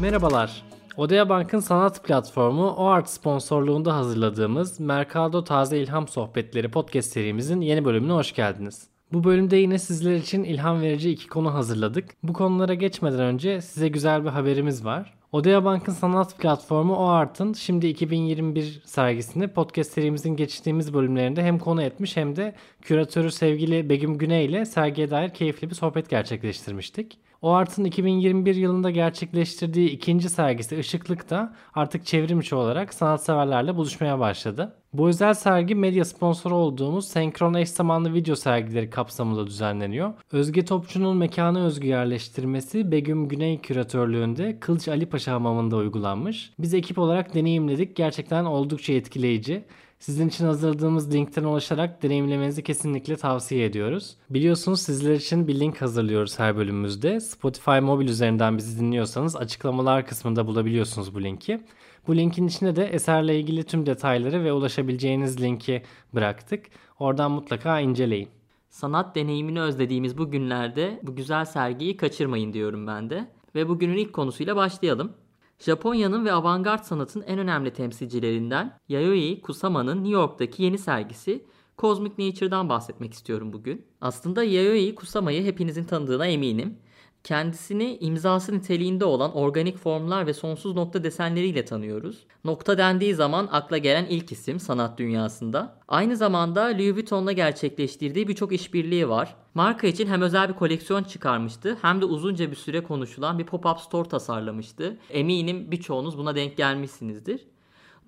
Merhabalar. Odea Bank'ın sanat platformu OART sponsorluğunda hazırladığımız Mercado Taze İlham Sohbetleri podcast serimizin yeni bölümüne hoş geldiniz. Bu bölümde yine sizler için ilham verici iki konu hazırladık. Bu konulara geçmeden önce size güzel bir haberimiz var. Odea Bank'ın sanat platformu OART'ın şimdi 2021 sergisini podcast serimizin geçtiğimiz bölümlerinde hem konu etmiş hem de küratörü sevgili Begüm Güney ile sergiye dair keyifli bir sohbet gerçekleştirmiştik. O Art'ın 2021 yılında gerçekleştirdiği ikinci sergisi Işıklık da artık çevrim içi olarak sanatseverlerle buluşmaya başladı. Bu özel sergi medya sponsoru olduğumuz senkron eş zamanlı video sergileri kapsamında düzenleniyor. Özge Topçu'nun mekanı özgü yerleştirmesi Begüm Güney küratörlüğünde Kılıç Ali Paşa Hamamı'nda uygulanmış. Biz ekip olarak deneyimledik. Gerçekten oldukça etkileyici. Sizin için hazırladığımız linkten ulaşarak deneyimlemenizi kesinlikle tavsiye ediyoruz. Biliyorsunuz sizler için bir link hazırlıyoruz her bölümümüzde. Spotify mobil üzerinden bizi dinliyorsanız açıklamalar kısmında bulabiliyorsunuz bu linki. Bu linkin içine de eserle ilgili tüm detayları ve ulaşabileceğiniz linki bıraktık. Oradan mutlaka inceleyin. Sanat deneyimini özlediğimiz bu günlerde bu güzel sergiyi kaçırmayın diyorum ben de. Ve bugünün ilk konusuyla başlayalım. Japonya'nın ve avantgard sanatın en önemli temsilcilerinden Yayoi Kusama'nın New York'taki yeni sergisi Cosmic Nature'dan bahsetmek istiyorum bugün. Aslında Yayoi Kusama'yı hepinizin tanıdığına eminim. Kendisini imzası niteliğinde olan organik formlar ve sonsuz nokta desenleriyle tanıyoruz. Nokta dendiği zaman akla gelen ilk isim sanat dünyasında. Aynı zamanda Louis Vuitton'la gerçekleştirdiği birçok işbirliği var. Marka için hem özel bir koleksiyon çıkarmıştı hem de uzunca bir süre konuşulan bir pop-up store tasarlamıştı. Eminim birçoğunuz buna denk gelmişsinizdir.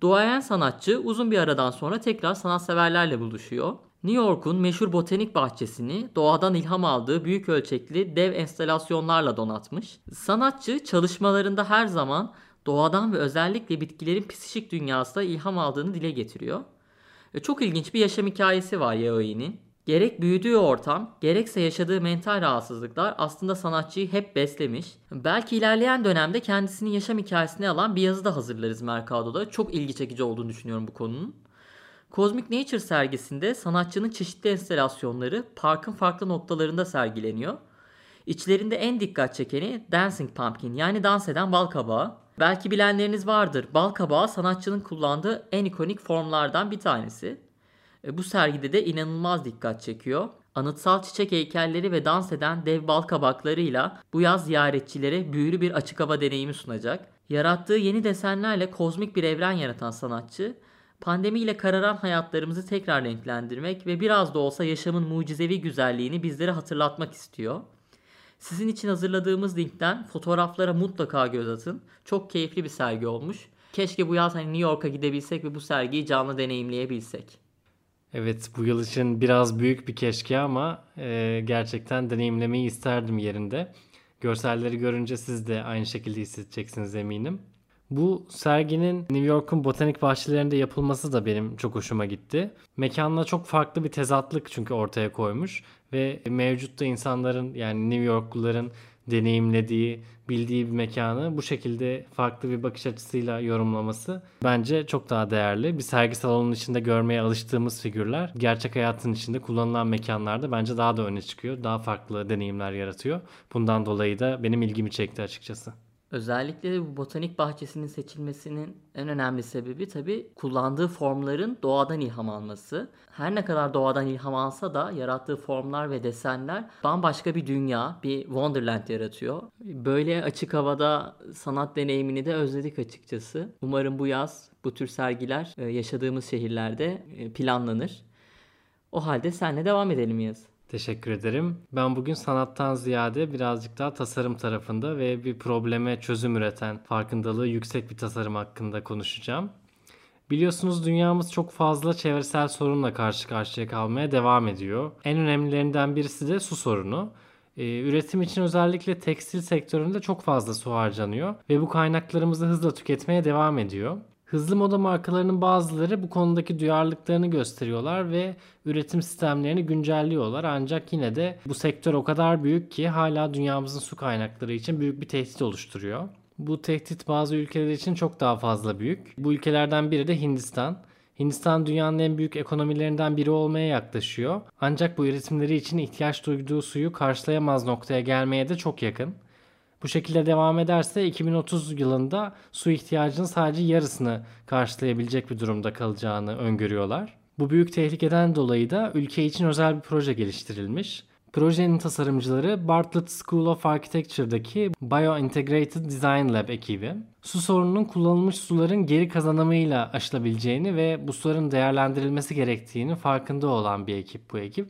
Duayen sanatçı uzun bir aradan sonra tekrar sanatseverlerle buluşuyor. New York'un meşhur botanik bahçesini doğadan ilham aldığı büyük ölçekli dev enstalasyonlarla donatmış. Sanatçı çalışmalarında her zaman doğadan ve özellikle bitkilerin psişik dünyasında ilham aldığını dile getiriyor. E, çok ilginç bir yaşam hikayesi var Yaoi'nin. Gerek büyüdüğü ortam, gerekse yaşadığı mental rahatsızlıklar aslında sanatçıyı hep beslemiş. Belki ilerleyen dönemde kendisinin yaşam hikayesini alan bir yazı da hazırlarız Mercado'da. Çok ilgi çekici olduğunu düşünüyorum bu konunun. Cosmic Nature sergisinde sanatçının çeşitli enstalasyonları parkın farklı noktalarında sergileniyor. İçlerinde en dikkat çekeni Dancing Pumpkin yani dans eden bal kabağı. Belki bilenleriniz vardır. Bal kabağı sanatçının kullandığı en ikonik formlardan bir tanesi. E, bu sergide de inanılmaz dikkat çekiyor. Anıtsal çiçek heykelleri ve dans eden dev bal kabaklarıyla bu yaz ziyaretçilere büyülü bir açık hava deneyimi sunacak. Yarattığı yeni desenlerle kozmik bir evren yaratan sanatçı pandemiyle kararan hayatlarımızı tekrar renklendirmek ve biraz da olsa yaşamın mucizevi güzelliğini bizlere hatırlatmak istiyor. Sizin için hazırladığımız linkten fotoğraflara mutlaka göz atın. Çok keyifli bir sergi olmuş. Keşke bu yaz hani New York'a gidebilsek ve bu sergiyi canlı deneyimleyebilsek. Evet bu yıl için biraz büyük bir keşke ama e, gerçekten deneyimlemeyi isterdim yerinde. Görselleri görünce siz de aynı şekilde hissedeceksiniz eminim. Bu serginin New York'un botanik bahçelerinde yapılması da benim çok hoşuma gitti. Mekanla çok farklı bir tezatlık çünkü ortaya koymuş ve mevcutta insanların yani New Yorkluların deneyimlediği, bildiği bir mekanı bu şekilde farklı bir bakış açısıyla yorumlaması bence çok daha değerli. Bir sergi salonunun içinde görmeye alıştığımız figürler gerçek hayatın içinde kullanılan mekanlarda bence daha da öne çıkıyor. Daha farklı deneyimler yaratıyor. Bundan dolayı da benim ilgimi çekti açıkçası. Özellikle bu botanik bahçesinin seçilmesinin en önemli sebebi tabi kullandığı formların doğadan ilham alması. Her ne kadar doğadan ilham alsa da yarattığı formlar ve desenler bambaşka bir dünya, bir wonderland yaratıyor. Böyle açık havada sanat deneyimini de özledik açıkçası. Umarım bu yaz bu tür sergiler e, yaşadığımız şehirlerde e, planlanır. O halde senle devam edelim yaz. Teşekkür ederim. Ben bugün sanattan ziyade birazcık daha tasarım tarafında ve bir probleme çözüm üreten farkındalığı yüksek bir tasarım hakkında konuşacağım. Biliyorsunuz dünyamız çok fazla çevresel sorunla karşı karşıya kalmaya devam ediyor. En önemlilerinden birisi de su sorunu. Ee, üretim için özellikle tekstil sektöründe çok fazla su harcanıyor ve bu kaynaklarımızı hızla tüketmeye devam ediyor. Hızlı moda markalarının bazıları bu konudaki duyarlılıklarını gösteriyorlar ve üretim sistemlerini güncelliyorlar. Ancak yine de bu sektör o kadar büyük ki hala dünyamızın su kaynakları için büyük bir tehdit oluşturuyor. Bu tehdit bazı ülkeler için çok daha fazla büyük. Bu ülkelerden biri de Hindistan. Hindistan dünyanın en büyük ekonomilerinden biri olmaya yaklaşıyor. Ancak bu üretimleri için ihtiyaç duyduğu suyu karşılayamaz noktaya gelmeye de çok yakın. Bu şekilde devam ederse 2030 yılında su ihtiyacının sadece yarısını karşılayabilecek bir durumda kalacağını öngörüyorlar. Bu büyük tehlikeden dolayı da ülke için özel bir proje geliştirilmiş. Projenin tasarımcıları Bartlett School of Architecture'daki Biointegrated Design Lab ekibi. Su sorununun kullanılmış suların geri kazanımıyla aşılabileceğini ve bu suların değerlendirilmesi gerektiğini farkında olan bir ekip bu ekip.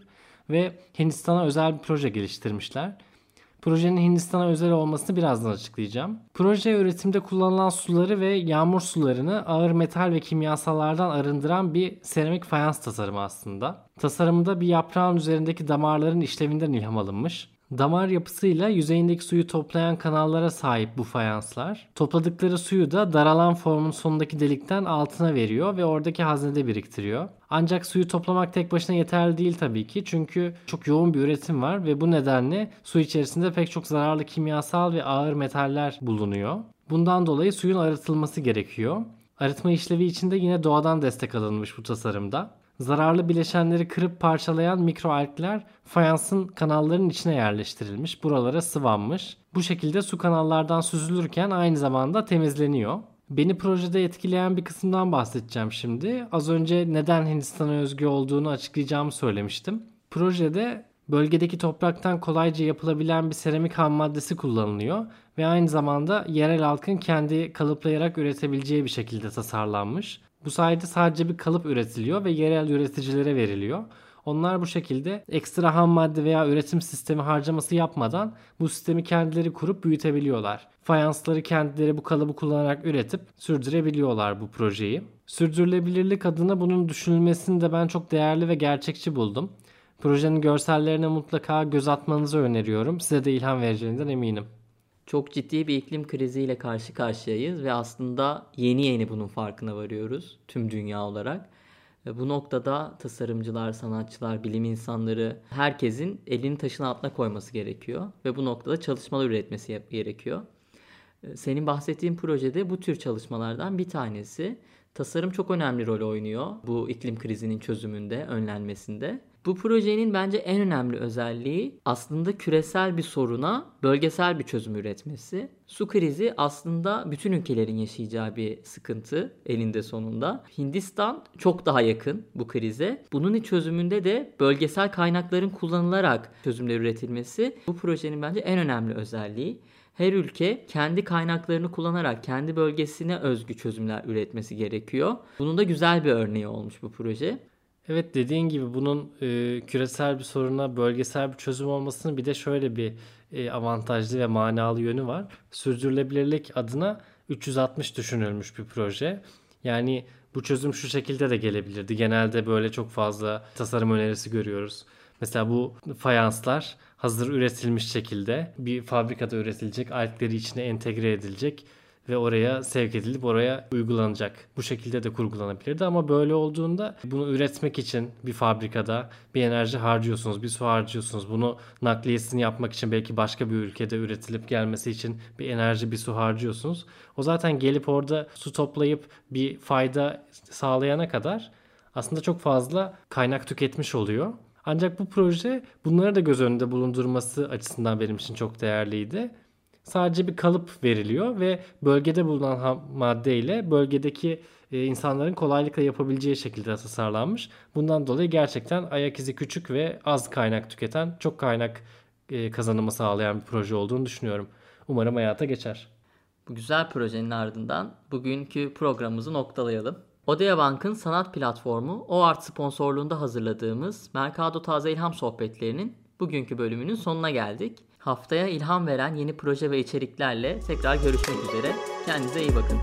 Ve Hindistan'a özel bir proje geliştirmişler. Projenin Hindistan'a özel olmasını birazdan açıklayacağım. Proje üretimde kullanılan suları ve yağmur sularını ağır metal ve kimyasallardan arındıran bir seramik fayans tasarımı aslında. Tasarımda bir yaprağın üzerindeki damarların işlevinden ilham alınmış. Damar yapısıyla yüzeyindeki suyu toplayan kanallara sahip bu fayanslar. Topladıkları suyu da daralan formun sonundaki delikten altına veriyor ve oradaki haznede biriktiriyor. Ancak suyu toplamak tek başına yeterli değil tabii ki. Çünkü çok yoğun bir üretim var ve bu nedenle su içerisinde pek çok zararlı kimyasal ve ağır metaller bulunuyor. Bundan dolayı suyun arıtılması gerekiyor. Arıtma işlevi için de yine doğadan destek alınmış bu tasarımda. Zararlı bileşenleri kırıp parçalayan mikroalgler fayansın kanalların içine yerleştirilmiş. Buralara sıvanmış. Bu şekilde su kanallardan süzülürken aynı zamanda temizleniyor. Beni projede etkileyen bir kısımdan bahsedeceğim şimdi. Az önce neden Hindistan'a özgü olduğunu açıklayacağımı söylemiştim. Projede bölgedeki topraktan kolayca yapılabilen bir seramik ham maddesi kullanılıyor ve aynı zamanda yerel halkın kendi kalıplayarak üretebileceği bir şekilde tasarlanmış. Bu sayede sadece bir kalıp üretiliyor ve yerel üreticilere veriliyor. Onlar bu şekilde ekstra ham madde veya üretim sistemi harcaması yapmadan bu sistemi kendileri kurup büyütebiliyorlar. Fayansları kendileri bu kalıbı kullanarak üretip sürdürebiliyorlar bu projeyi. Sürdürülebilirlik adına bunun düşünülmesini de ben çok değerli ve gerçekçi buldum. Projenin görsellerine mutlaka göz atmanızı öneriyorum. Size de ilham vereceğinden eminim. Çok ciddi bir iklim kriziyle karşı karşıyayız ve aslında yeni yeni bunun farkına varıyoruz tüm dünya olarak. Bu noktada tasarımcılar, sanatçılar, bilim insanları herkesin elini taşın altına koyması gerekiyor ve bu noktada çalışmalar üretmesi gerekiyor. Senin bahsettiğin projede bu tür çalışmalardan bir tanesi. Tasarım çok önemli rol oynuyor bu iklim krizinin çözümünde, önlenmesinde. Bu projenin bence en önemli özelliği aslında küresel bir soruna bölgesel bir çözüm üretmesi. Su krizi aslında bütün ülkelerin yaşayacağı bir sıkıntı elinde sonunda. Hindistan çok daha yakın bu krize. Bunun çözümünde de bölgesel kaynakların kullanılarak çözümler üretilmesi bu projenin bence en önemli özelliği her ülke kendi kaynaklarını kullanarak kendi bölgesine özgü çözümler üretmesi gerekiyor. Bunun da güzel bir örneği olmuş bu proje. Evet dediğin gibi bunun e, küresel bir soruna bölgesel bir çözüm olmasının bir de şöyle bir e, avantajlı ve manalı yönü var. Sürdürülebilirlik adına 360 düşünülmüş bir proje. Yani bu çözüm şu şekilde de gelebilirdi. Genelde böyle çok fazla tasarım önerisi görüyoruz. Mesela bu fayanslar hazır üretilmiş şekilde bir fabrikada üretilecek, algleri içine entegre edilecek ve oraya sevk edilip oraya uygulanacak. Bu şekilde de kurgulanabilirdi ama böyle olduğunda bunu üretmek için bir fabrikada bir enerji harcıyorsunuz, bir su harcıyorsunuz. Bunu nakliyesini yapmak için belki başka bir ülkede üretilip gelmesi için bir enerji, bir su harcıyorsunuz. O zaten gelip orada su toplayıp bir fayda sağlayana kadar aslında çok fazla kaynak tüketmiş oluyor. Ancak bu proje bunları da göz önünde bulundurması açısından benim için çok değerliydi. Sadece bir kalıp veriliyor ve bölgede bulunan ham madde ile bölgedeki e, insanların kolaylıkla yapabileceği şekilde tasarlanmış. Bundan dolayı gerçekten ayak izi küçük ve az kaynak tüketen, çok kaynak e, kazanımı sağlayan bir proje olduğunu düşünüyorum. Umarım hayata geçer. Bu güzel projenin ardından bugünkü programımızı noktalayalım. Odea Bank'ın sanat platformu OART sponsorluğunda hazırladığımız Mercado Taze İlham Sohbetlerinin bugünkü bölümünün sonuna geldik. Haftaya ilham veren yeni proje ve içeriklerle tekrar görüşmek üzere. Kendinize iyi bakın.